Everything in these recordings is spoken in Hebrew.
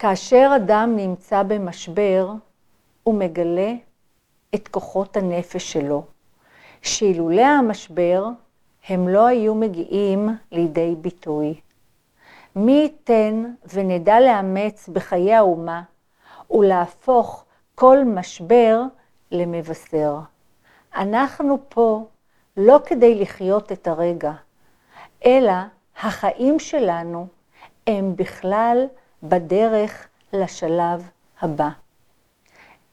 כאשר אדם נמצא במשבר, הוא מגלה את כוחות הנפש שלו, שאילולא המשבר, הם לא היו מגיעים לידי ביטוי. מי ייתן ונדע לאמץ בחיי האומה ולהפוך כל משבר למבשר. אנחנו פה לא כדי לחיות את הרגע, אלא החיים שלנו הם בכלל בדרך לשלב הבא.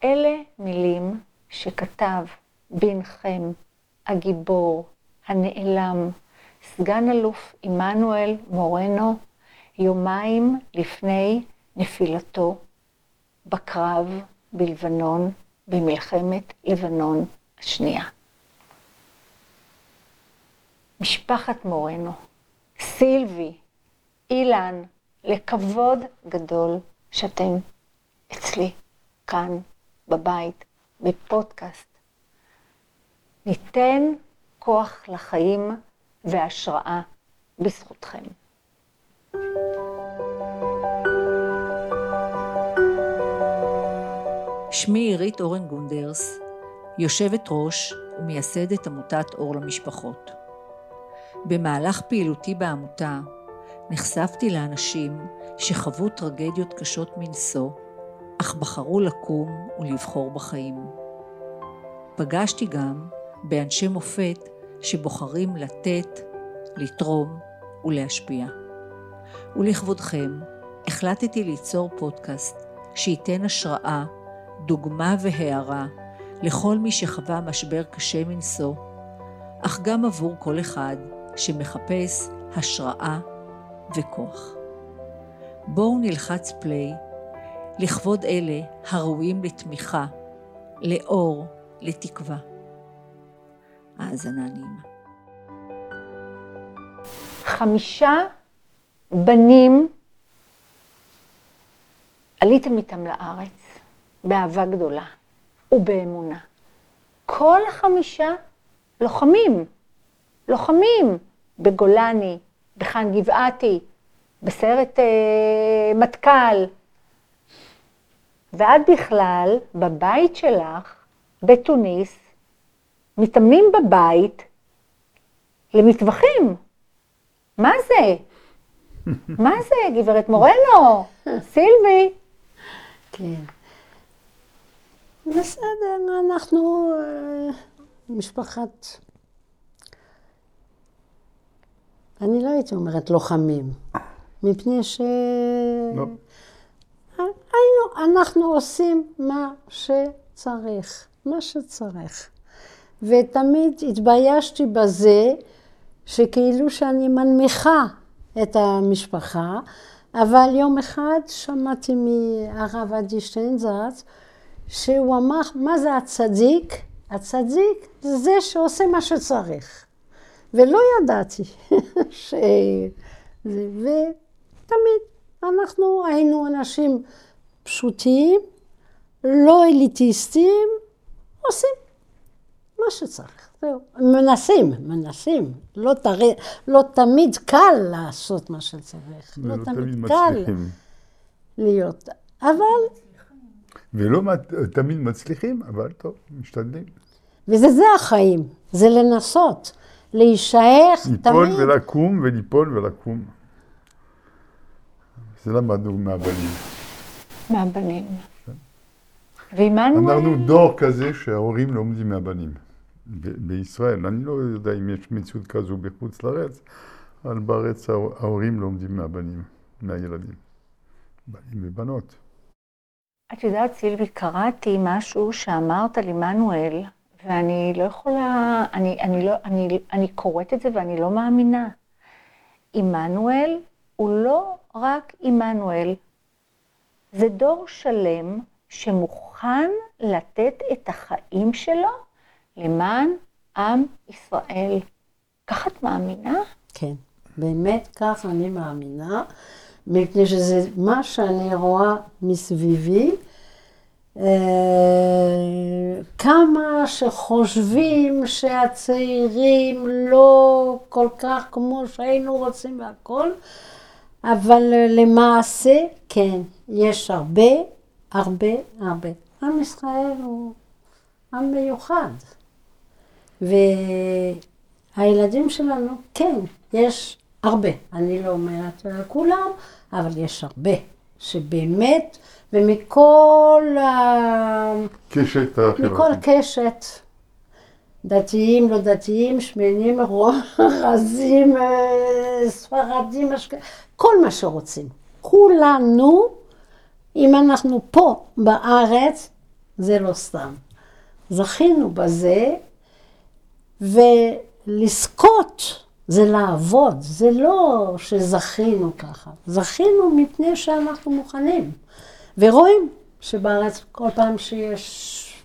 אלה מילים שכתב בנכם, הגיבור, הנעלם, סגן אלוף עמנואל מורנו, יומיים לפני נפילתו בקרב בלבנון, במלחמת לבנון השנייה. משפחת מורנו, סילבי, אילן, לכבוד גדול שאתם אצלי, כאן, בבית, בפודקאסט. ניתן כוח לחיים והשראה בזכותכם. שמי עירית אורן גונדרס, יושבת ראש ומייסדת עמותת אור למשפחות. במהלך פעילותי בעמותה נחשפתי לאנשים שחוו טרגדיות קשות מנשוא, אך בחרו לקום ולבחור בחיים. פגשתי גם באנשי מופת שבוחרים לתת, לתרום ולהשפיע. ולכבודכם, החלטתי ליצור פודקאסט שייתן השראה, דוגמה והערה לכל מי שחווה משבר קשה מנשוא, אך גם עבור כל אחד שמחפש השראה וכוח. בואו נלחץ פליי לכבוד אלה הראויים לתמיכה, לאור, לתקווה. האזנה נעימה. חמישה בנים עליתם איתם לארץ באהבה גדולה ובאמונה. כל החמישה לוחמים, לוחמים בגולני, בחאן גבעתי, בסרט אה, מטכ"ל. ואת בכלל, בבית שלך, בתוניס, מתאמנים בבית למטווחים. מה זה? מה זה, גברת מורנו? סילבי. כן. בסדר, אנחנו אה, משפחת... אני לא הייתי אומרת לוחמים, מפני ש... לא. היינו, אנחנו עושים מה שצריך, מה שצריך. ותמיד התביישתי בזה, שכאילו שאני מנמיכה את המשפחה, אבל יום אחד שמעתי מהרב עדי שטיינזרץ, שהוא אמר, מה זה הצדיק? הצדיק זה זה שעושה מה שצריך. ולא ידעתי ש... ותמיד אנחנו היינו אנשים פשוטים, לא אליטיסטים, עושים מה שצריך. זהו. מנסים, מנסים. לא, תר... לא תמיד קל לעשות מה שצריך. לא, לא תמיד קל להיות. אבל... ולא תמיד מצליחים, אבל טוב, משתדלים. וזה זה החיים, זה לנסות, להישאר תמיד. ליפול ולקום וליפול ולקום. זה למדנו מהבנים. מהבנים. ועמנואל... אנחנו דור כזה שההורים לומדים מהבנים. בישראל. אני לא יודע אם יש מציאות כזו בחוץ לארץ, אבל בארץ ההורים לומדים מהבנים, מהילדים. בנים ובנות. את יודעת, סילבי, קראתי משהו שאמרת על עמנואל, ואני לא יכולה, אני, אני, לא, אני, אני קוראת את זה ואני לא מאמינה. עמנואל הוא לא רק עמנואל, זה דור שלם שמוכן לתת את החיים שלו למען עם ישראל. כך את מאמינה? כן, באמת כך אני מאמינה, מפני שזה מה שאני רואה מסביבי. אה, כמה שחושבים שהצעירים לא כל כך כמו שהיינו רוצים והכול, אבל אה, למעשה, כן, יש הרבה, הרבה, הרבה. עם ישראל הוא עם מיוחד. והילדים שלנו, כן, יש הרבה. אני לא אומרת כולם, אבל יש הרבה. שבאמת, ומכל ה... קשת. מכל קשת. דתיים, לא דתיים, שמנים, רזים, אה, ספרדים, אשכ... כל מה שרוצים. כולנו, אם אנחנו פה בארץ, זה לא סתם. זכינו בזה, ולזכות זה לעבוד, זה לא שזכינו ככה. זכינו מפני שאנחנו מוכנים. ורואים שבארץ כל פעם שיש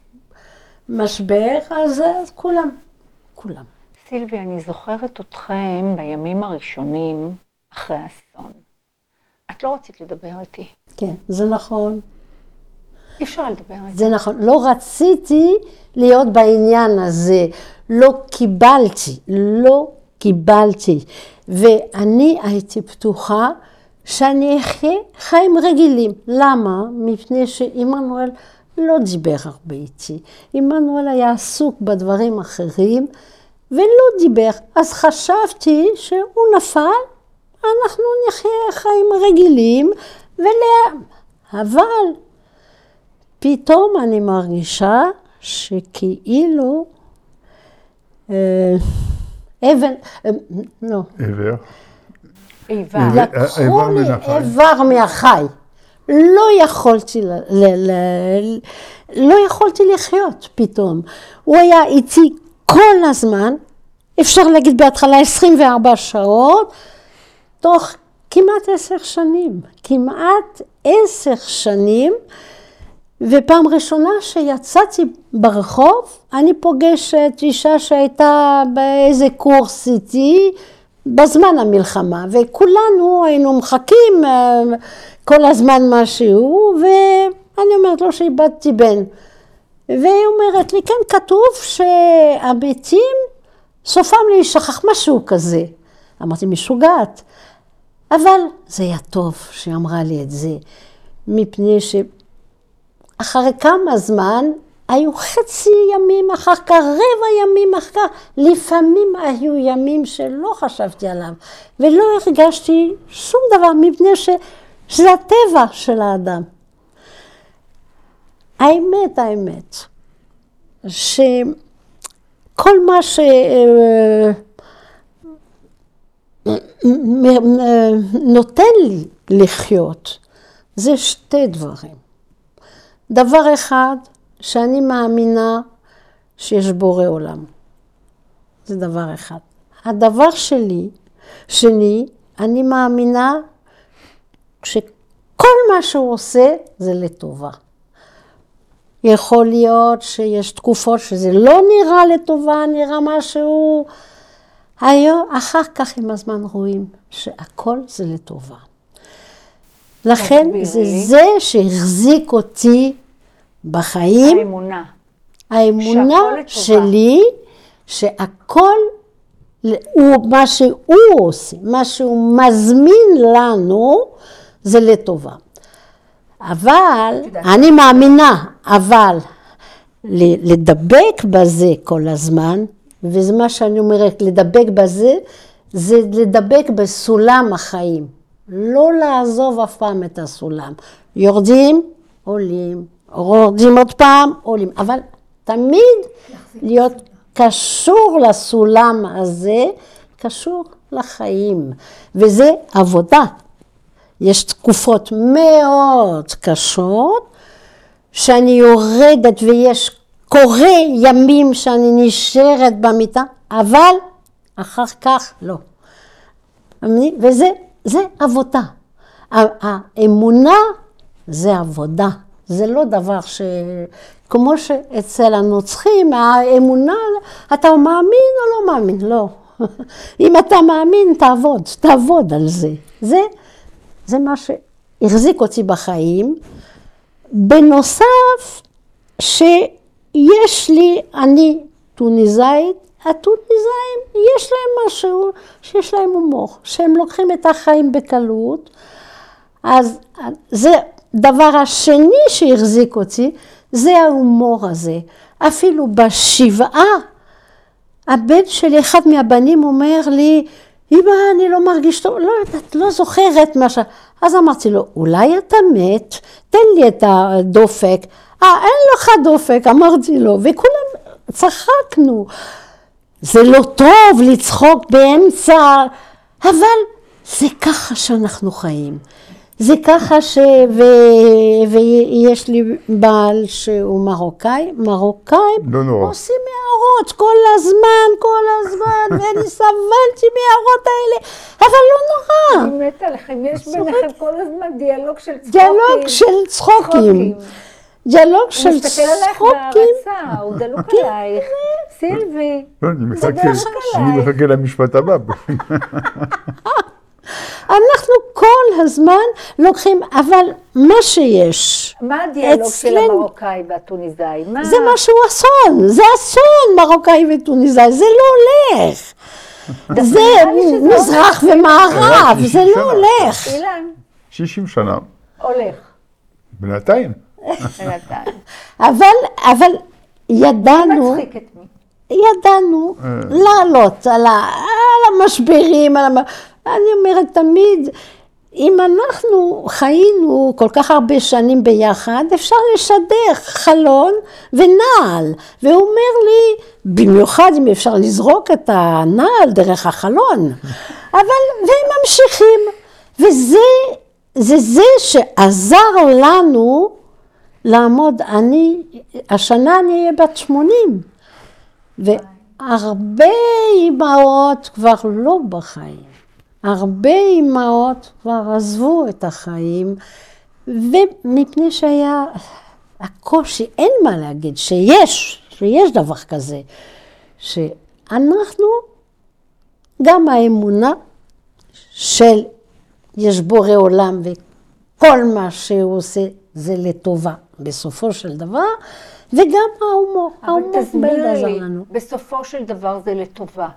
משבר, אז, כולם, כולם. סילבי, אני זוכרת אתכם בימים הראשונים אחרי האסון. את לא רצית לדבר איתי. כן, זה נכון. אי אפשר לדבר איתי. זה נכון. לא רציתי להיות בעניין הזה. לא קיבלתי, לא קיבלתי. ואני הייתי פתוחה שאני אחיה חיים רגילים. למה? מפני שעמנואל לא דיבר הרבה איתי. עמנואל היה עסוק בדברים אחרים ולא דיבר. אז חשבתי שהוא נפל, אנחנו נחיה חיים רגילים, ולה... אבל פתאום אני מרגישה שכאילו אה, אבן, אה, לא, עבר. לקחו איבר לי החי. איבר מהחי. לא יכולתי, ל, ל, ל, לא יכולתי לחיות פתאום. הוא היה איתי כל הזמן, אפשר להגיד בהתחלה 24 שעות, תוך כמעט עשר שנים. כמעט עשר שנים, ופעם ראשונה שיצאתי ברחוב, אני פוגשת אישה שהייתה באיזה קורס איתי בזמן המלחמה, וכולנו היינו מחכים אה, כל הזמן משהו, ואני אומרת לו שאיבדתי בן. והיא אומרת לי, כן, כתוב שהביתים סופם להישכח, משהו כזה. אמרתי, משוגעת. אבל זה היה טוב שהיא אמרה לי את זה, מפני שאחרי כמה זמן, היו חצי ימים אחר כך, רבע ימים אחר כך, לפעמים היו ימים שלא חשבתי עליו, ולא הרגשתי שום דבר, מפני. שזה הטבע של האדם. האמת, האמת, שכל מה ש... נותן לי לחיות זה שתי דברים. דבר אחד, שאני מאמינה שיש בורא עולם. זה דבר אחד. הדבר שלי, שני, אני מאמינה שכל מה שהוא עושה זה לטובה. יכול להיות שיש תקופות שזה לא נראה לטובה, נראה משהו... היום, אחר כך עם הזמן רואים שהכל זה לטובה. לכן זה. זה שהחזיק אותי בחיים. האמונה. האמונה. שלי, שהכל, הוא, מה שהוא עושה, מה שהוא מזמין לנו, זה לטובה. אבל, אני מאמינה, אבל לדבק בזה כל הזמן, וזה מה שאני אומרת, לדבק בזה, זה לדבק בסולם החיים. לא לעזוב אף פעם את הסולם. יורדים, עולים, יורדים עוד פעם, עולים. אבל תמיד להיות קשור לסולם הזה, קשור לחיים. וזה עבודה. יש תקופות מאוד קשות, שאני יורדת ויש, קורה ימים שאני נשארת במיטה, אבל אחר כך לא. וזה זה עבודה. האמונה זה עבודה. זה לא דבר ש... כמו שאצל הנוצחים, האמונה, אתה מאמין או לא מאמין? לא. אם אתה מאמין, תעבוד, תעבוד על זה. זה, זה מה שהחזיק אותי בחיים. בנוסף, שיש לי, אני טוניסאית, הטוניסאים, יש להם משהו, שיש להם הומור, שהם לוקחים את החיים בקלות. אז זה דבר השני שהחזיק אותי, זה ההומור הזה. אפילו בשבעה, הבן שלי, אחד מהבנים אומר לי, אמא, אני לא מרגיש טוב, לא יודעת, לא זוכרת מה ש... אז אמרתי לו, אולי אתה מת, תן לי את הדופק. אה, אין לך דופק, אמרתי לו, וכולם צחקנו. זה לא טוב לצחוק באמצע, אבל זה ככה שאנחנו חיים. זה ככה ש... ו... ויש לי בעל שהוא מרוקאי, מרוקאים לא נורא. עושים הערות כל הזמן, כל הזמן, ואני סבלתי מההערות האלה, אבל לא נורא. אני מתה עליכם, יש ביניכם כל הזמן דיאלוג של צחוקים. דיאלוג של צחוקים. דיאלוג הוא של מסתכל עלייך צחוקים. בהערצה, הוא דלוק עלייך. סילבי, לא, אני זה מחכה, דרך אני עלייך. מחכה למשפט הבא. אנחנו כל הזמן לוקחים, אבל מה שיש, מה הדיאלוג של אצלנו- המרוקאי והטוניסאי? מה? זה משהו אסון, זה אסון מרוקאי וטוניסאי, זה לא הולך. זה מזרח. ומערב, זה 60 לא. הולך. אילן, 60 שנה, הולך. בינתיים. בינתיים. אבל, אבל ידענו, מצחיק את מי? ידענו אה. לעלות על המשברים, על המ... אני אומרת תמיד, אם אנחנו חיינו כל כך הרבה שנים ביחד, אפשר לשדר חלון ונעל. והוא אומר לי, במיוחד אם אפשר לזרוק את הנעל דרך החלון. אבל, והם ממשיכים. וזה זה, זה שעזר לנו לעמוד, אני, השנה אני אהיה בת 80. והרבה אימהות כבר לא בחיים. הרבה אימהות כבר עזבו את החיים, ומפני שהיה הקושי, אין מה להגיד, שיש, שיש דבר כזה, שאנחנו, גם האמונה של יש בורא עולם וכל מה שהוא עושה זה לטובה בסופו של דבר, וגם ההומור, אבל ההומור תסבירי עזר לי, לנו. בסופו של דבר זה לטובה.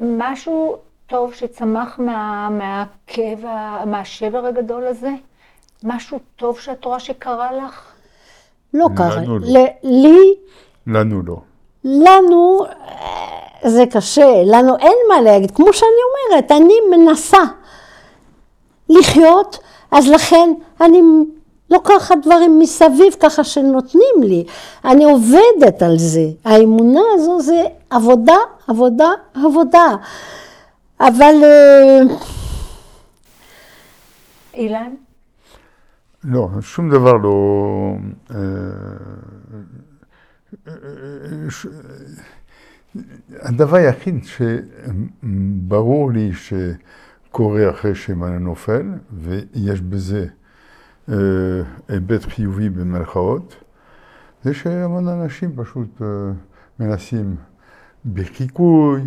משהו טוב שצמח מה- מהכאב, מהשבר הגדול הזה? משהו טוב שאת רואה שקרה לך? לא קרה. לנו לא. לי, לנו לא. לנו, אה, זה קשה, לנו אין מה להגיד. כמו שאני אומרת, אני מנסה לחיות, אז לכן אני לוקחת דברים מסביב ככה שנותנים לי. אני עובדת על זה. האמונה הזו זה עבודה, עבודה, עבודה. אבל אה, אילן? לא, שום דבר לא... אה, הדבר היחיד שברור לי שקורה אחרי שמנה נופל, ויש בזה אה, היבט חיובי במרכאות, זה שהמון אנשים פשוט מנסים בחיקוי,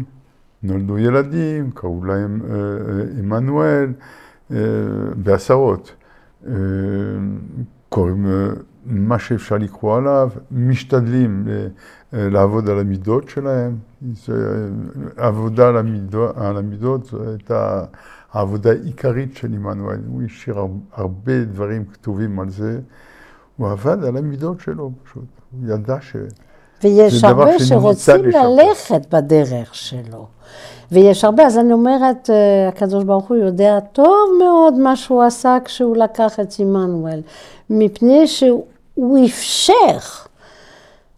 נולדו ילדים, קראו להם אה, אה, עמנואל, אה, בעשרות. קוראים מה שאפשר לקרוא עליו, משתדלים לעבוד על המידות שלהם. עבודה על המידות, על המידות זו הייתה העבודה העיקרית של עמנואל. הוא השאיר הר- הרבה דברים כתובים על זה. הוא עבד על המידות שלו פשוט. הוא ידע ש... ויש הרבה שרוצים. ללכת בדרך שלו. ויש הרבה, אז אני אומרת, אה, הקדוש ברוך הוא יודע טוב מאוד מה שהוא עשה כשהוא לקח את עמנואל, מפני שהוא אפשר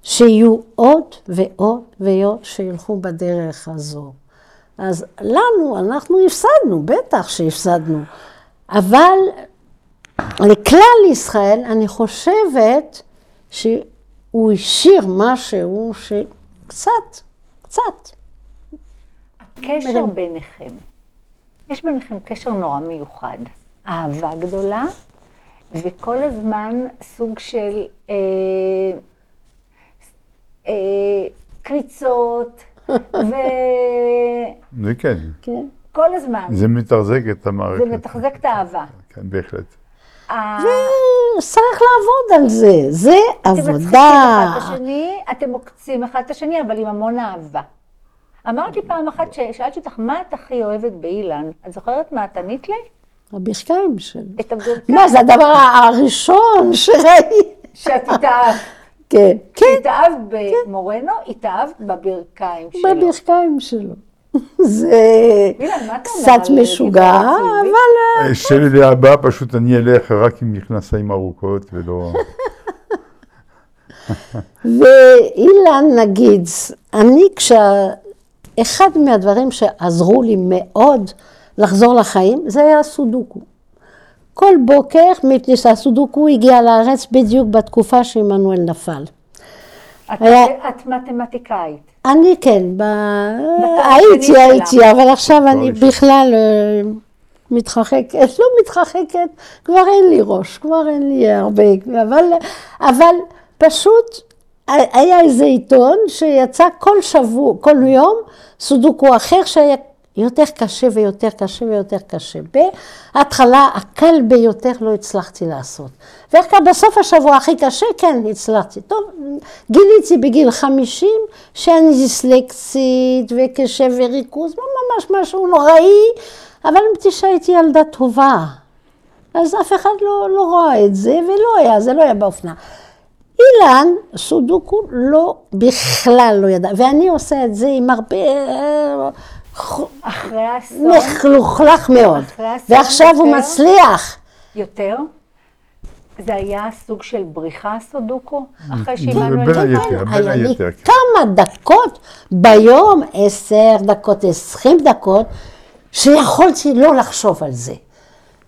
שיהיו עוד ועוד ועוד שילכו בדרך הזו. אז לנו, אנחנו הפסדנו, בטח שהפסדנו, אבל לכלל ישראל, אני חושבת שהוא השאיר משהו שקצת, קצת. הקשר ביניכם, יש ביניכם קשר נורא מיוחד. אהבה גדולה, וכל הזמן סוג של אה, אה, קריצות, וכל זה כן, כן. הזמן. זה מתחזק את המערכת. זה מתחזק את האהבה. כן, בהחלט. ה- צריך לעבוד על זה, זה אתם מצחיקים עבודה. אחד את השני, אתם עוקצים אחד את השני, אבל עם המון אהבה. אמרתי פעם אחת, ששאלתי אותך, מה את הכי אוהבת באילן? את זוכרת מה את ענית לי? הברכיים שלו. את הברכיים. מה, זה הדבר הראשון שראיתי. שאת התאהבת. כן, כן, התאהבת במורנו, התאהבת בברכיים שלו. בברכיים שלו. זה קצת משוגע? אבל... אה, שלי הבא פשוט אני אלך רק עם מכנסיים ארוכות ולא... ואילן, נגיד, אני כשה... אחד מהדברים שעזרו לי מאוד לחזור לחיים, זה היה הסודוקו. כל בוקר, מפני שהסודוקו הגיע לארץ בדיוק בתקופה שעמנואל נפל. את- היה- את מתמטיקאית. אני כן, ב... הייתי. הייתי, אבל עכשיו אני ראשון. בכלל אה, מתרחקת, לא מתרחקת, כבר אין לי ראש, כבר אין לי הרבה, אבל, אבל פשוט היה איזה עיתון שיצא כל שבוע, כל יום, סודוקו אחר שהיה יותר קשה ויותר קשה ויותר קשה. בהתחלה הקל ביותר לא הצלחתי לעשות. ואחר בסוף השבוע הכי קשה, כן, הצלחתי. טוב, גיליתי בגיל 50 שאני דיסלקצית וקשב וריכוז, ממש משהו נוראי, אבל מפני שהייתי ילדה טובה. אז אף אחד לא, לא ראה את זה, ולא היה, זה לא היה באופנה. אילן, סודוקו לא, בכלל לא ידע, ואני עושה את זה עם הרבה, אה, אחרי האסון, מלוכלך מאוד, אחרי ועכשיו הוא יותר? מצליח. יותר, זה היה סוג של בריחה סודוקו? אחרי בין שעמנואל היתר. נפל? בין היה לי היתר, כן. כמה דקות ביום, עשר דקות, עשרים דקות, שיכולתי לא לחשוב על זה.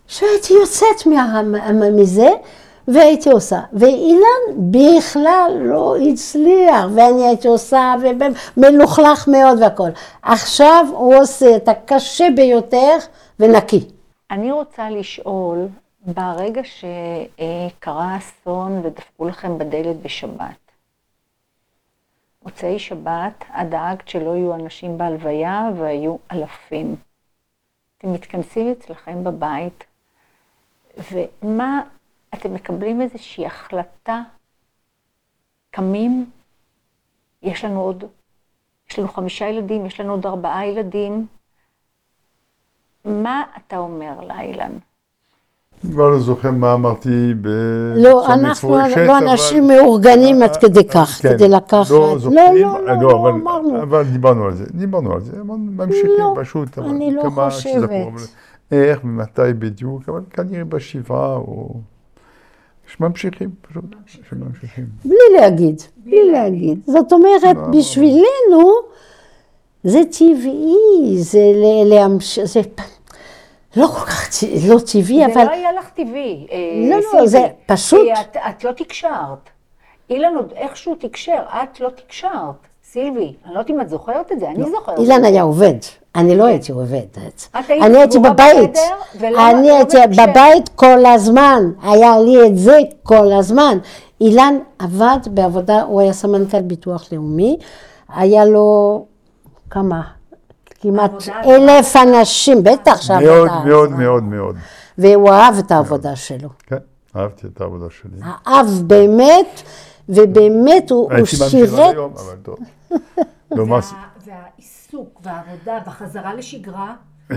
שהייתי יוצאת מה, מה- מזה והייתי עושה. ואילן בכלל לא הצליח, ואני הייתי עושה, ומלוכלך מאוד והכל. עכשיו הוא עושה את הקשה ביותר ונקי. אני רוצה לשאול, ברגע שקרה אסון ודפקו לכם בדלת בשבת, מוצאי שבת, את דאגת שלא יהיו אנשים בהלוויה והיו אלפים. אתם מתכנסים אצלכם בבית, ומה, אתם מקבלים איזושהי החלטה, קמים, יש לנו עוד, יש לנו חמישה ילדים, יש לנו עוד ארבעה ילדים, מה אתה אומר לאילן? כבר לא זוכר מה אמרתי ב... לא, אנחנו לא אבל- אנשים מאורגנים עד כדי כך, כן, כדי לקחת. לא לא, לא, לא, לא, אבל- אמרנו. אבל דיברנו על זה, דיברנו על זה, אמרנו, ממשיכים לא, פשוט, אבל אני לא כמה חושבת. שזכור, אבל איך ומתי בדיוק, אבל כנראה בשבעה או... שממשיכים, פשוט, שממשיכים. בלי להגיד, בלי להגיד. זאת אומרת, לא, בשבילנו זה טבעי, זה להמשיך, זה לא כל כך ט- לא טבעי, זה אבל לא היה לך טבעי, אה, לא, לא. זה פשוט- כי את, את לא תקשרת. אילן עוד איכשהו תקשר, את לא תקשרת. סילבי, אני לא יודעת אם את זוכרת את זה, אני זוכרת. אילן היה עובד, אני לא הייתי עובדת. אני הייתי בבית, אני הייתי. בבית כל הזמן, היה לי את זה כל הזמן. אילן עבד בעבודה, הוא היה סמנכ"ל ביטוח לאומי, היה לו כמה? כמעט אלף אנשים, בטח שעבודה. מאוד. מאוד, מאוד, מאוד. והוא אהב את העבודה שלו. כן, אהבתי את העבודה שלי. אהב באמת, ובאמת הוא הוא הייתי ממשיך שירת. היום, אבל טוב. לא מה... והעיסוק והעבודה והחזרה לשגרה, אה,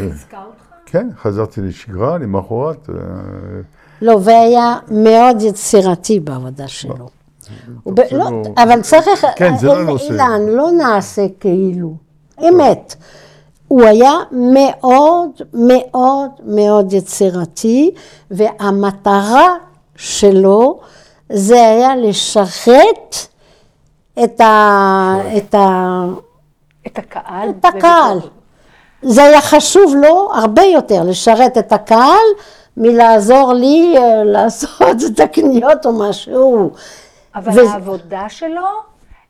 חיזקה אותך? כן, חזרתי לשגרה, למחרת. אה, לא, והיה מאוד יצירתי בעבודה שלו. זה לא, לא- אבל צריך, כן, זה לא אל- נושא. אילן, לא נעשה כאילו, אמת. הוא היה מאוד מאוד מאוד יצירתי, והמטרה שלו זה היה לשרת את, ה, את, הקהל. את הקהל. זה היה חשוב לו הרבה יותר לשרת את הקהל מלעזור לי אה, לעשות את הקניות או משהו. אבל וזה- העבודה שלו,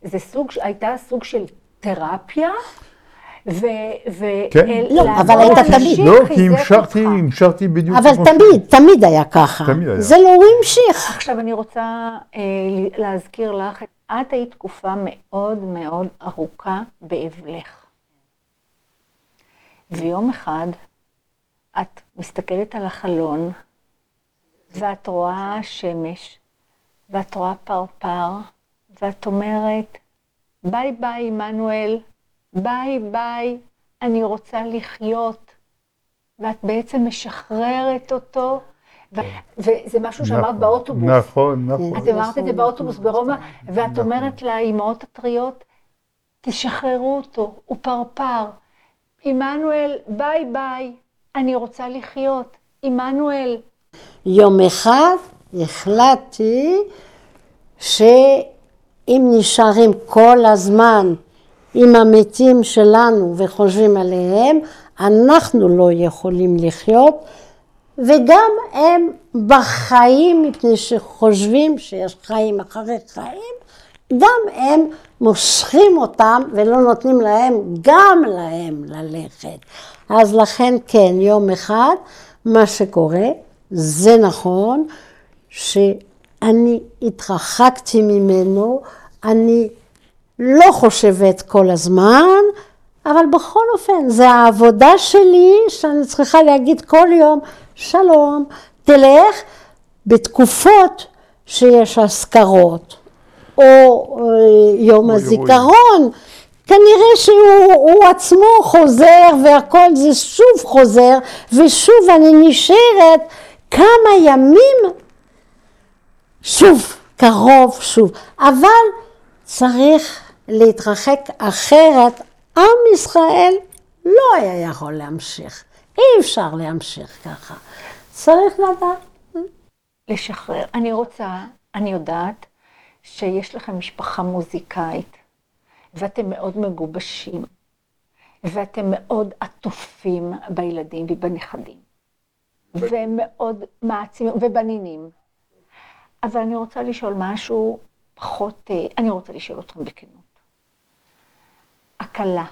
זה סוג, הייתה סוג של תרפיה, ו... ו כן. אל- לא, אבל היית תמיד- לא, כי המשכתי. המשכתי בדיוק. אבל כמו תמיד, תמיד היה ככה. תמיד היה. זה לא הוא המשיך. עכשיו אני רוצה אה, להזכיר לך, את היית תקופה מאוד מאוד ארוכה באבלך. ויום אחד את מסתכלת על החלון, ואת רואה שמש, ואת רואה פרפר, ואת אומרת, ביי ביי, עמנואל, ביי ביי, אני רוצה לחיות. ואת בעצם משחררת אותו, וזה משהו שאמרת נכון, באוטובוס. נכון, נכון. את אמרת את זה באוטובוס ברומא, ואת אומרת לאימהות הטריות, תשחררו אותו, הוא פרפר. עמנואל, ביי ביי, אני רוצה לחיות. עמנואל, יום אחד החלטתי שאם נשארים כל הזמן עם המתים שלנו וחושבים עליהם, אנחנו לא יכולים לחיות, וגם הם בחיים, מפני שחושבים שיש חיים אחרי חיים, גם הם מושכים אותם ולא נותנים להם גם להם ללכת. אז לכן כן, יום אחד, מה שקורה, זה נכון שאני התרחקתי ממנו, אני לא חושבת כל הזמן, אבל בכל אופן, זה העבודה שלי שאני צריכה להגיד כל יום, שלום, תלך בתקופות שיש אזכרות, או אה, יום אוי, הזיכרון. כנראה שהוא הוא עצמו חוזר והכל זה שוב חוזר ושוב אני נשארת כמה ימים שוב, קרוב שוב, אבל צריך להתרחק אחרת עם ישראל לא היה יכול להמשיך, אי אפשר להמשיך ככה, צריך לדעת. לשחרר. אני רוצה, אני יודעת שיש לכם משפחה מוזיקאית, ואתם מאוד מגובשים, ואתם מאוד עטופים בילדים ובנכדים, והם מאוד מעצימים, ובנינים. אבל אני רוצה לשאול משהו פחות, אה, אני רוצה לשאול אתכם בכנות. הכלה,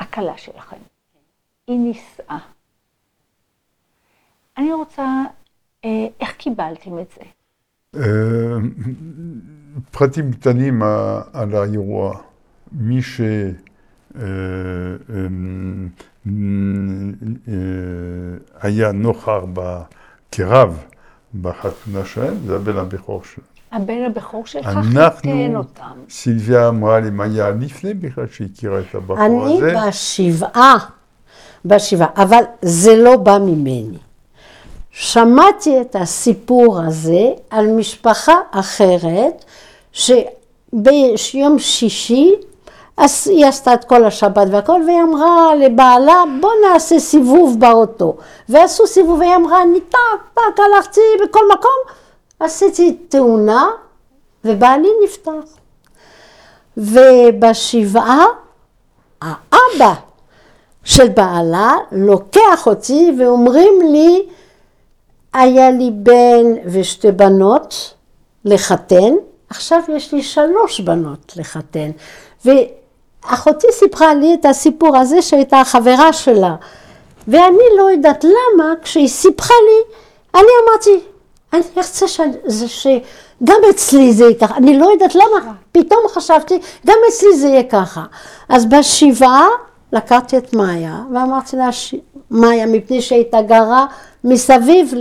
הכלה שלכם, היא נישאה. אני רוצה, אה, איך קיבלתם את זה? אה, פרטים קטנים על האירוע. מי שהיה אה, נוכח ב- כרב בחתונה שלהם, זה הבן הבכור שלהם. הבן הבכור שלך אנחנו- חיתן אותם. סילביה אמרה לי מה היה לפני בכלל שהכירה את הבחור אני הזה. בשבעה, בשבעה, אבל זה לא בא ממני. שמעתי את הסיפור הזה על משפחה אחרת, שביום שישי אז היא עשתה את כל השבת והכל, והיא אמרה לבעלה, בוא נעשה סיבוב באוטו. ועשו סיבוב, והיא אמרה, אני טק, טק, הלכתי בכל מקום, עשיתי תאונה, ובעלי נפטר. ובשבעה, האבא של בעלה לוקח אותי ואומרים לי, היה לי בן ושתי בנות לחתן, עכשיו יש לי שלוש בנות לחתן. ואחותי סיפרה לי את הסיפור הזה שהייתה החברה שלה. ואני לא יודעת למה, כשהיא סיפרה לי, אני אמרתי, אני ארצה ש... שגם אצלי זה יהיה ככה, אני לא יודעת למה, פתאום חשבתי, גם אצלי זה יהיה ככה. אז בשבעה לקחתי את מאיה, ואמרתי לה. מאיה, מפני שהייתה גרה מסביב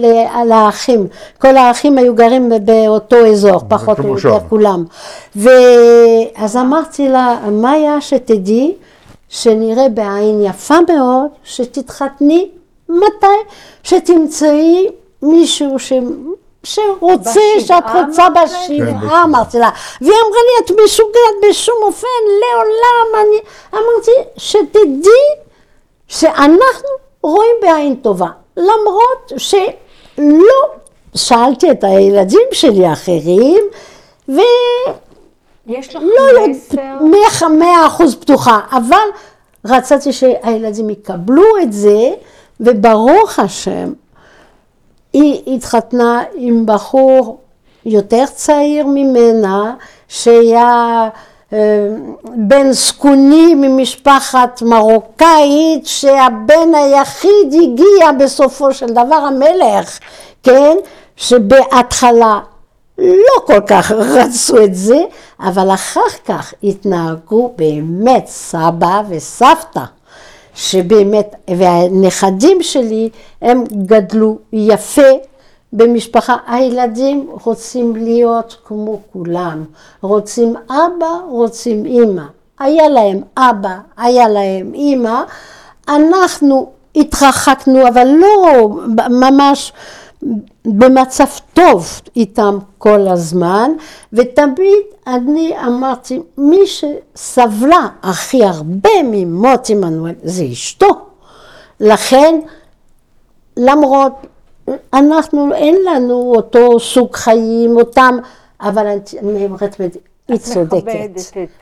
לאחים, כל האחים היו גרים באותו אזור, פחות או. יותר כולם. ואז אמרתי לה, מאיה, שתדעי שנראה בעין יפה מאוד, שתתחתני מתי שתמצאי מישהו ש... שרוצה, שאת רוצה? כן, בשבעה, בשבעה. אמרתי לה. והיא אמרה לי, את משוגעת בשום אופן, לעולם. אני אמרתי, שתדעי שאנחנו רואים בעין טובה. למרות שלא שאלתי את הילדים שלי האחרים, ולא יש לך יודעת, מסר, מאה- אחוז פתוחה, אבל רציתי שהילדים יקבלו את זה, וברוך השם, היא התחתנה עם בחור יותר צעיר ממנה, שהיה בן זקוני ממשפחת מרוקאית, שהבן היחיד הגיע בסופו של דבר המלך, כן? שבהתחלה לא כל כך רצו את זה, אבל אחר כך התנהגו באמת סבא וסבתא, שבאמת, והנכדים שלי, הם גדלו יפה במשפחה. הילדים רוצים להיות כמו כולם, רוצים אבא, רוצים אימא. היה להם אבא, היה להם אימא, אנחנו התרחקנו, אבל לא ממש במצב טוב איתם כל הזמן, ותמיד אני אמרתי, מי שסבלה הכי הרבה ממות עמנואל זה אשתו. לכן, למרות, אנחנו, אין לנו אותו סוג חיים, אותם, אבל אני אומרת, היא צודקת.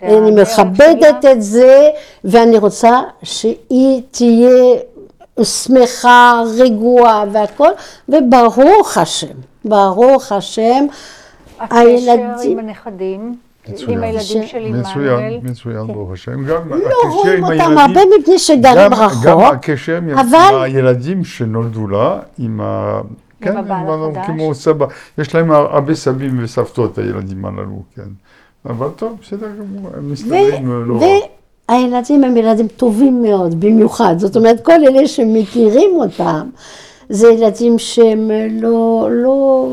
אני מכבדת את זה, ואני רוצה שהיא תהיה שמחה, רגועה והכל, וברוך השם, ברוך השם, הקשר עם הנכדים, עם הילדים של עמנואל. מצוין, מצוין, ברוך השם. גם לא הקשר רואים עם אותם הרבה מפני שגרים גם רחוק, הקשר עם אבל- הילדים שנולדו לה, עם ה... כן, הבעל עם- החדש. כמו סבא, יש להם הרבה סבים וסבתות, הילדים הללו, כן. אבל טוב, בסדר גמור, הם מסתדרים לא רע. והילדים הם ילדים טובים מאוד, במיוחד. זאת אומרת, כל אלה שמכירים אותם, זה ילדים שהם לא, לא,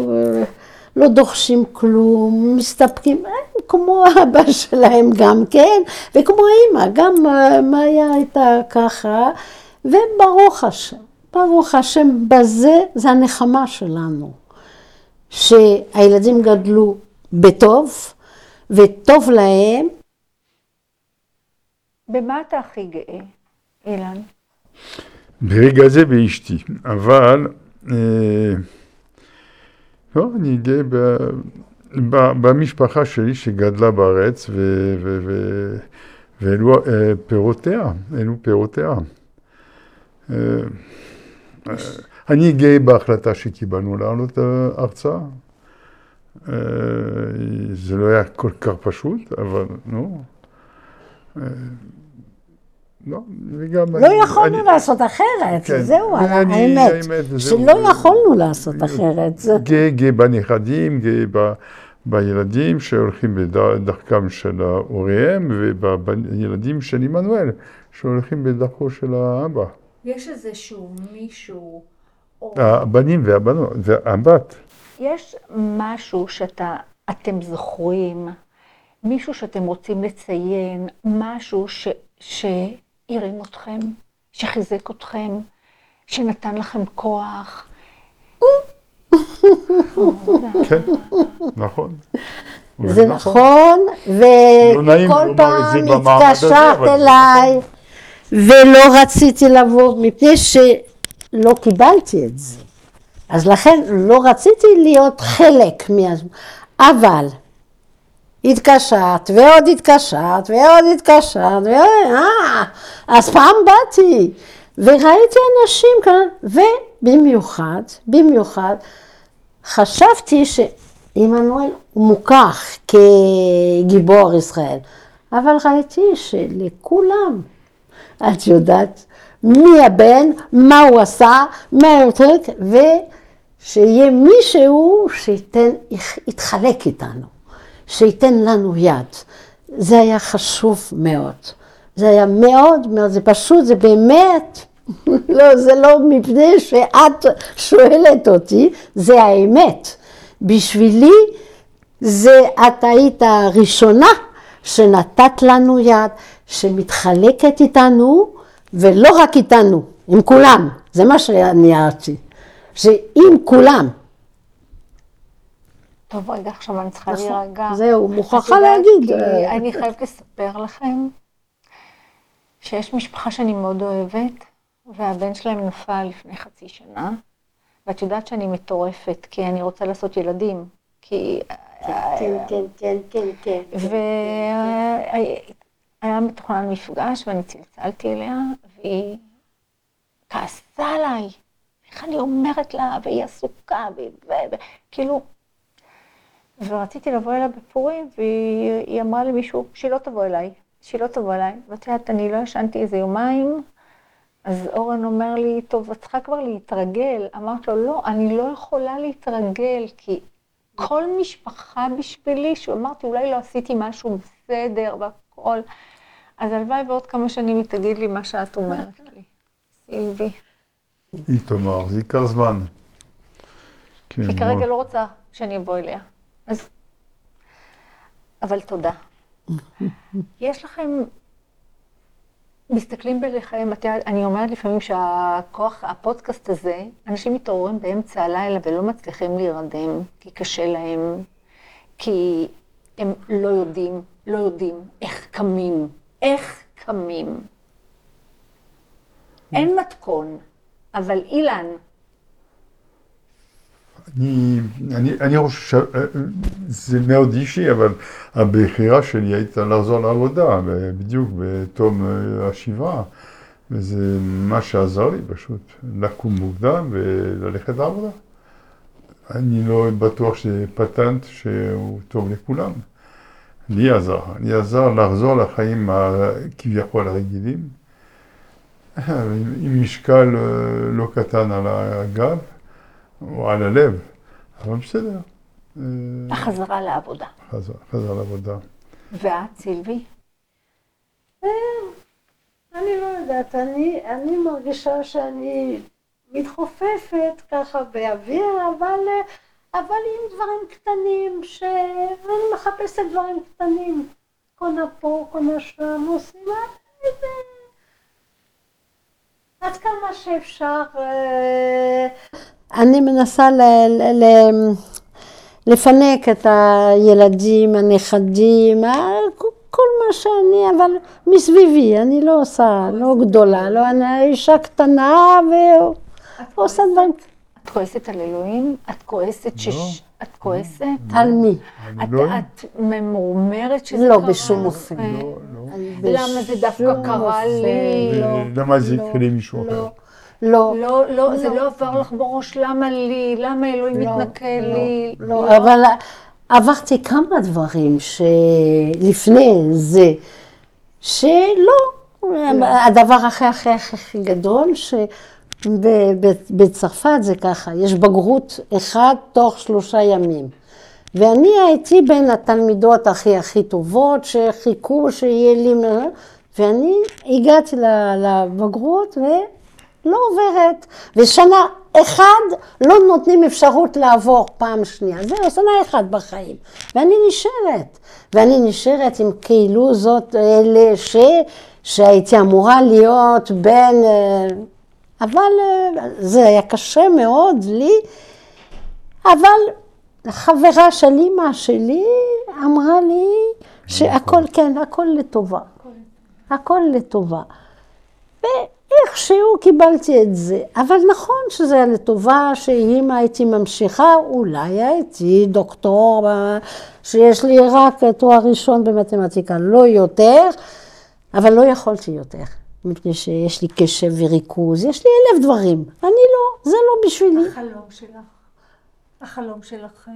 לא דורשים כלום, מסתפקים, כמו האבא שלהם גם כן, וכמו האמא, גם אה, מאיה הייתה ככה, וברוך השם, ברוך השם, בזה זה הנחמה שלנו, שהילדים גדלו בטוב, וטוב להם, במה אתה הכי גאה, אילן? ברגע זה באשתי, אבל אה, לא, אני גאה ב, במשפחה שלי שגדלה בארץ ואלו אה, פירותיה, אלו פירותיה. אה, אה, אני גאה בהחלטה שקיבלנו לעלות ארצה. זה לא היה כל כך פשוט, אבל נו. לא, וגם... לא אני- יכולנו אני- לעשות אחרת, כן. זהו ואני- האמת, האמת, זהו. שלא יכולנו לעשות אחרת. גאה, גאה בנכדים, גאה ב, בילדים שהולכים בדרכם של הוריהם, ובילדים של עמנואל שהולכים בדרכו של האבא. יש איזשהו מישהו, או הבנים והבנות, והבת. יש משהו שאתה, אתם זוכרים, מישהו שאתם רוצים לציין, משהו ש, שהרים אתכם, שחיזק אתכם, שנתן לכם כוח. כן, נכון. זה נכון, לא וכל פעם התקשרת אליי, ולא רציתי לבוא, מפני שלא קיבלתי את זה. אז לכן לא רציתי להיות חלק מה... אבל התקשרת, ועוד התקשרת, ועוד התקשרת, ועוד... אה, אז פעם באתי, וראיתי אנשים כאן, ובמיוחד, במיוחד, חשבתי שעמנואל מוכר כגיבור ישראל, אבל ראיתי שלכולם, את יודעת, מי הבן, מה הוא עשה, מה הוא טריק, ושיהיה מישהו שייתן, יתחלק איתנו, שייתן לנו יד. זה היה חשוב מאוד. זה היה מאוד מאוד, זה פשוט, זה באמת, לא, זה לא מפני שאת שואלת אותי, זה האמת. בשבילי, זה, את היית הראשונה שנתת לנו יד, שמתחלקת איתנו, ולא רק איתנו, עם כולם. זה מה שאני אהבתי. שעם כולם. טוב, רגע, עכשיו אני צריכה נכון, להירגע. זהו, מוכרחה להגיד. אה, אני חייבת לספר לכם שיש משפחה שאני מאוד אוהבת, והבן שלהם נפל לפני חצי שנה, ואת יודעת שאני מטורפת, כי אני רוצה לעשות ילדים. כי... כן, כן, כן, כן, כן. והיה מתוכנן מפגש, ואני צלצלתי אליה, והיא כעסה עליי. איך אני אומרת לה, והיא עסוקה, וכאילו... ורציתי לבוא אליה בפורים, והיא אמרה למישהו שהיא לא תבוא אליי, שהיא לא תבוא אליי. ואת יודעת, אני לא ישנתי איזה יומיים, אז אורן אומר לי, טוב, את צריכה כבר להתרגל. אמרתי לו, לא, אני לא יכולה להתרגל, כי כל משפחה בשבילי, שאמרתי, אולי לא עשיתי משהו בסדר והכל. אז הלוואי ועוד כמה שנים היא תגיד לי מה שאת אומרת לי. סילבי. היא תאמר, זה ייקח זמן. כן, היא כרגע. לא רוצה שאני אבוא אליה. אז... אבל תודה. יש לכם... מסתכלים בלחיים, אני אומרת לפעמים שהכוח, הפודקאסט הזה, אנשים מתעוררים באמצע הלילה ולא מצליחים להירדם, כי קשה להם, כי הם לא יודעים, לא יודעים איך קמים, איך קמים. אין מתכון, אבל אילן, אני, אני, אני חושב שזה מאוד אישי, אבל הבחירה שלי הייתה לחזור לעבודה, בדיוק בתום אה, השבעה, וזה מה שעזר לי פשוט, לקום מוקדם וללכת לעבודה. אני לא בטוח שזה פטנט שהוא טוב לכולם. לי עזר, לי עזר לחזור לחיים הכביכול הרגילים, עם עם משקל אה, לא קטן על הגב. או על הלב, אבל בסדר. אה, החזרה לעבודה. חזר, חזר לעבודה. ואת, סילבי? אני לא יודעת, אני, אני מרגישה שאני מתחופפת ככה באוויר, אבל, אבל עם דברים קטנים, ש... ואני מחפשת דברים קטנים. קונה פה, קונה שם, עושים איזה... עד כמה שאפשר. אה, אני מנסה ל... ל... ל... לפנק את הילדים, הנכדים, ה- כל מה שאני, אבל מסביבי, אני לא עושה, לא גדולה, לא, אני אישה קטנה ועושה דברים. את כועסת על אלוהים? את כועסת שש... את כועסת? על מי? את, לא, את ממורמרת שזה לא, קרה בשום לכם? אופן. לא, לא. למה זה דווקא בשום קרה לי? לא, למה זה לא, יקרה למישהו אחר? לא, לא, לא, לא, זה לא עבר לך בראש, למה לי? למה אלוהים לא, מתנכל לא, לי? לא, אבל עברתי כמה דברים שלפני זה, שלא, הדבר הכי הכי הכי גדול, שבצרפת זה ככה, יש בגרות אחד תוך שלושה ימים. ואני הייתי בין התלמידות הכי הכי טובות, שחיכו שיהיה לי, ואני הגעתי לבגרות ולא עוברת. ושנה אחד לא נותנים אפשרות לעבור פעם שנייה. זהו, שנה אחת בחיים. ואני נשארת. ואני נשארת עם כאילו זאת אלה ש... שהייתי אמורה להיות בין... אה, אבל אה, זה היה קשה מאוד לי. אבל חברה של אימא שלי אמרה לי שהכל, כן, הכל לטובה. הכל לטובה. ואיכשהו קיבלתי את זה. אבל נכון שזה היה לטובה, שאם הייתי ממשיכה, אולי הייתי דוקטור, ב- שיש לי רק תואר ראשון במתמטיקה, לא יותר, אבל לא יכולתי יותר. מפני שיש לי קשב וריכוז, יש לי אלף דברים. אני לא, זה לא בשבילי. החלום שלך. החלום שלכם.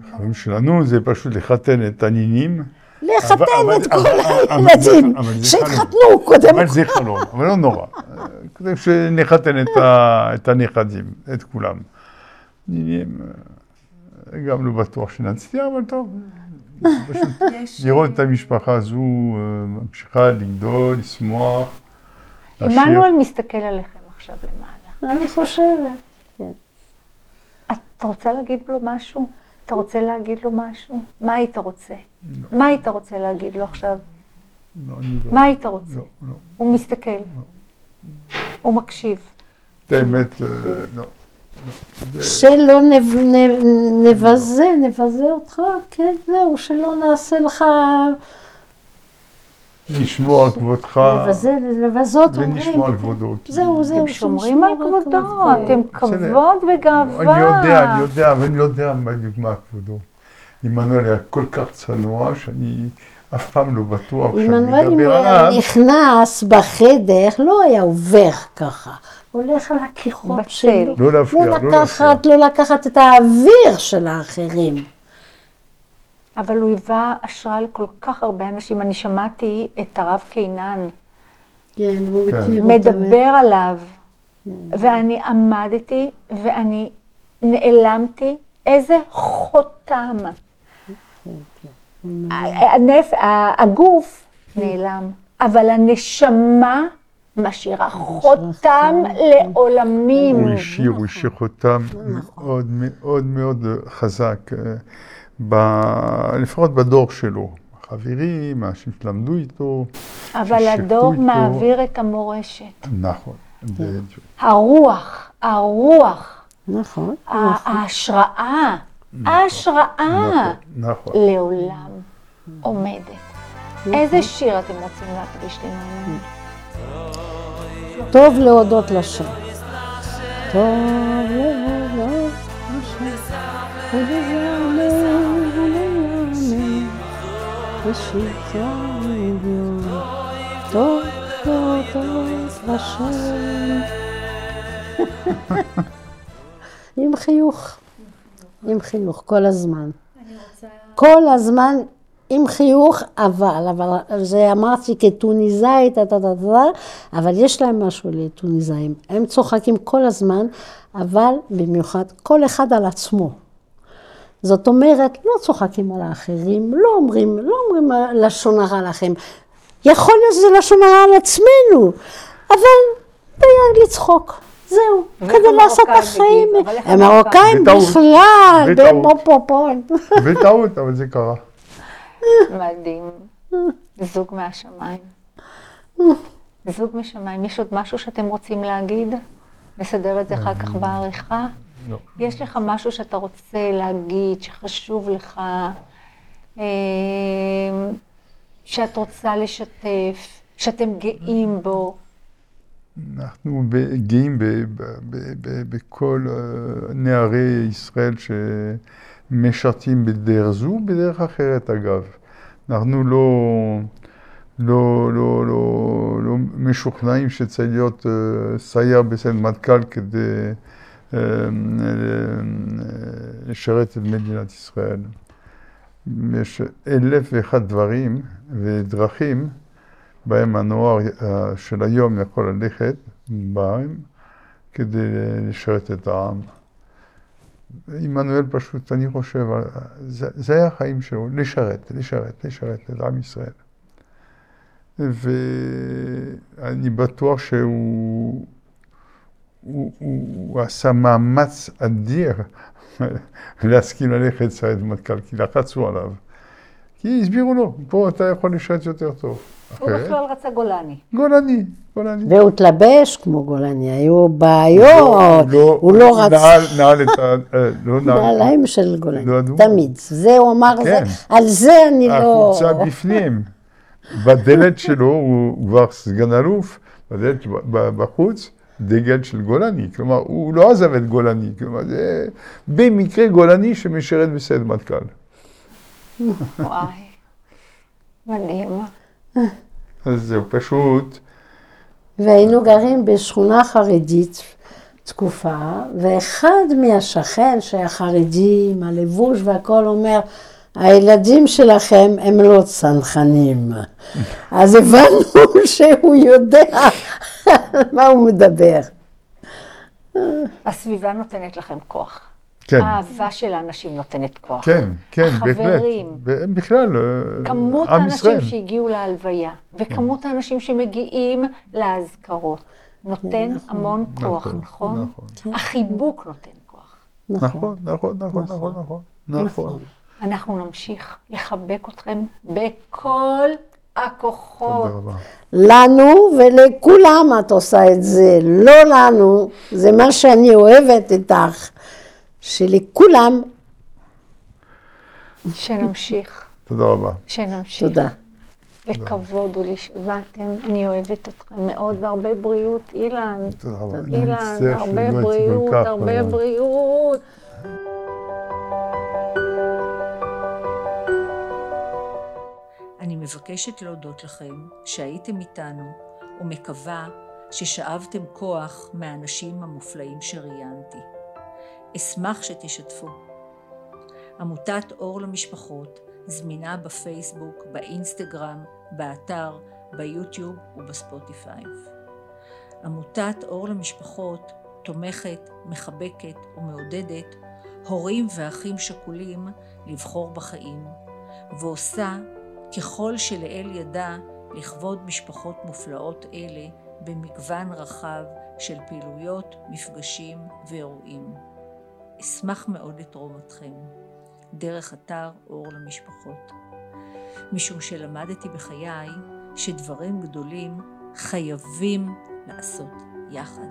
החיים שלנו זה פשוט לחתן את הנינים. לחתן את כל הילדים שהתחתנו קודם אבל זה חלום, אבל לא נורא. כדי שנחתן את הנכדים, את כולם. גם לא בטוח שנצליח, אבל טוב. פשוט. לראות את המשפחה הזו אה, ממשיכה לגדול, לשמוח, לשיר. עמנואל מסתכל עליכם עכשיו למעלה. אני חושבת. את רוצה להגיד לו משהו? אתה רוצה להגיד לו משהו? מה היית רוצה? מה היית רוצה להגיד לו עכשיו? לא, אני לא. מה היית רוצה? לא, לא. הוא מסתכל. הוא מקשיב. את האמת, אה, לא. שלא נבזה, נבזה אותך, כן, זהו, שלא נעשה לך, לשמור על כבודך ונשמור על. כבודו. זהו, זהו. שומרים על כבודו. אתם כבוד וגאווה. אני יודע, אני יודע, אבל אני לא יודע בדיוק מה כבודו. עמנואל היה כל כך צנוע, שאני אף פעם לא בטוח שאני עמנואל, מדבר עליו. נכנס בחדר, לא היה עובר ככה. הולך על הכיכות בצל. שלו. לא להפריע, לא לא להפריע. לקחת, לא לקחת את האוויר של האחרים. אבל הוא היווה השראה לכל כך הרבה אנשים. אני שמעתי את הרב קינן כן, הוא כן. מכיר מדבר עליו, ואני עמדתי ואני נעלמתי. איזה חותם. הנפ... הגוף נעלם, אבל הנשמה משאירה חותם לעולמים. הוא השאיר, הוא השאיר חותם מאוד מאוד מאוד חזק, ב- לפחות בדור שלו. החברים, האנשים שלמדו איתו. אבל הדור איתו. מעביר את המורשת. נכון. הרוח, הרוח, נכון. ההשראה, ההשראה נכון. לעולם עומדת. איזה שיר אתם רוצים להקדיש לנו? טוב להודות לשם. טוב להודות לשם. טוב להודות לשם. עם חיוך. עם חיוך, כל הזמן. כל הזמן עם חיוך, אבל, אבל זה אמרתי כטוניסאית, אבל יש להם משהו לטוניסאים. הם צוחקים כל הזמן, אבל במיוחד כל אחד על עצמו. זאת אומרת, לא צוחקים על האחרים, לא אומרים, לא אומרים לשון הרע לכם. יכול להיות שזה לשון הרע על עצמנו, אבל ביד לצחוק. זהו, כדי לעשות את החיים. המרוקאים? בכלל, בטעות. בפופון. בטעות, אבל זה קרה. מדהים. זוג מהשמיים. זוג משמיים. יש עוד משהו שאתם רוצים להגיד? נסדר את זה אחר כך בעריכה? לא. יש לך משהו שאתה רוצה להגיד, שחשוב לך, אה, שאת רוצה לשתף, שאתם גאים בו? אנחנו גאים בכל אה, נערי ישראל שמשרתים בדרך זו, בדרך אחרת אגב. אנחנו לא, לא, לא, לא, לא משוכנעים שצריך להיות אה, סייר בסיירת מטכ"ל כדי לשרת את מדינת ישראל. יש אלף ואחד דברים ודרכים בהם הנוער אה, של היום יכול ללכת בהם כדי לשרת את העם. עמנואל פשוט, אני חושב, אה, זה, זה היה החיים שלו, לשרת, לשרת, לשרת את עם ישראל. ואני בטוח שהוא הוא, הוא, הוא עשה מאמץ אדיר להסכים ללכת סיירת מטכ"ל, כי לחצו עליו. כי הסבירו לו, פה אתה יכול לשרת יותר טוב. הוא בכלל רצה גולני. גולני, גולני. והוא התלבש כמו גולני, היו בעיות, הוא לא רצה נעל, נעל את ה... אה, לא נעל. נעליים של גולני, לא. תמיד. זה הוא אמר, זה- כן. על זה אני לא... החולצה בפנים. בדלת שלו הוא כבר סגן אלוף, בדלת בחוץ, דגל של גולני. כלומר, הוא לא עזב את גולני. כלומר, זה במקרה גולני שמשרת בסיירת מטכ"ל. וואי, מדהים. אז זהו, פשוט, והיינו גרים בשכונה חרדית תקופה, ואחד מהשכן שהיה חרדי עם הלבוש והכל אומר, הילדים שלכם הם לא צנחנים. אז הבנו שהוא יודע מה הוא מדבר. הסביבה נותנת לכם כוח. כן, האהבה של האנשים נותנת כוח. כן, כן, בהחלט. החברים. בכלל, אה, כמות עם ישראל. האנשים שהגיעו להלוויה, וכמות האנשים שמגיעים לאזכרות, נותן המון כוח, נכון, נכון? נכון. החיבוק נותן כוח. נכון, נכון, נכון, נכון, נכון. נכון. אנחנו נמשיך לחבק אתכם בכל הכוחות. לנו ולכולם את עושה את זה, לא לנו, זה מה שאני אוהבת איתך, שלכולם, שנמשיך, תודה רבה. שנמשיך. תודה. וכבוד הוא לי שבאתם, אני אוהבת אתכם מאוד, והרבה בריאות, אילן. תודה רבה. אילן, הרבה כל בריאות, הרבה בריאות. אני מבקשת להודות לכם שהייתם איתנו ומקווה ששאבתם כוח מהאנשים המופלאים שראיינתי. אשמח שתשתפו. עמותת אור למשפחות זמינה בפייסבוק, באינסטגרם, באתר, ביוטיוב ובספוטיפיי. עמותת אור למשפחות תומכת, מחבקת ומעודדת הורים ואחים שכולים לבחור בחיים, ועושה ככל שלאל ידה לכבוד משפחות מופלאות אלה במגוון רחב של פעילויות, מפגשים ואירועים. אשמח מאוד לתרום אתכם דרך אתר אור למשפחות. משום שלמדתי בחיי שדברים גדולים חייבים לעשות יחד.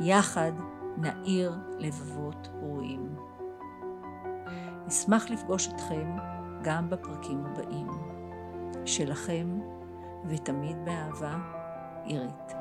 יחד נאיר לבבות רואים. אשמח לפגוש אתכם גם בפרקים הבאים. שלכם, ותמיד באהבה, עירית.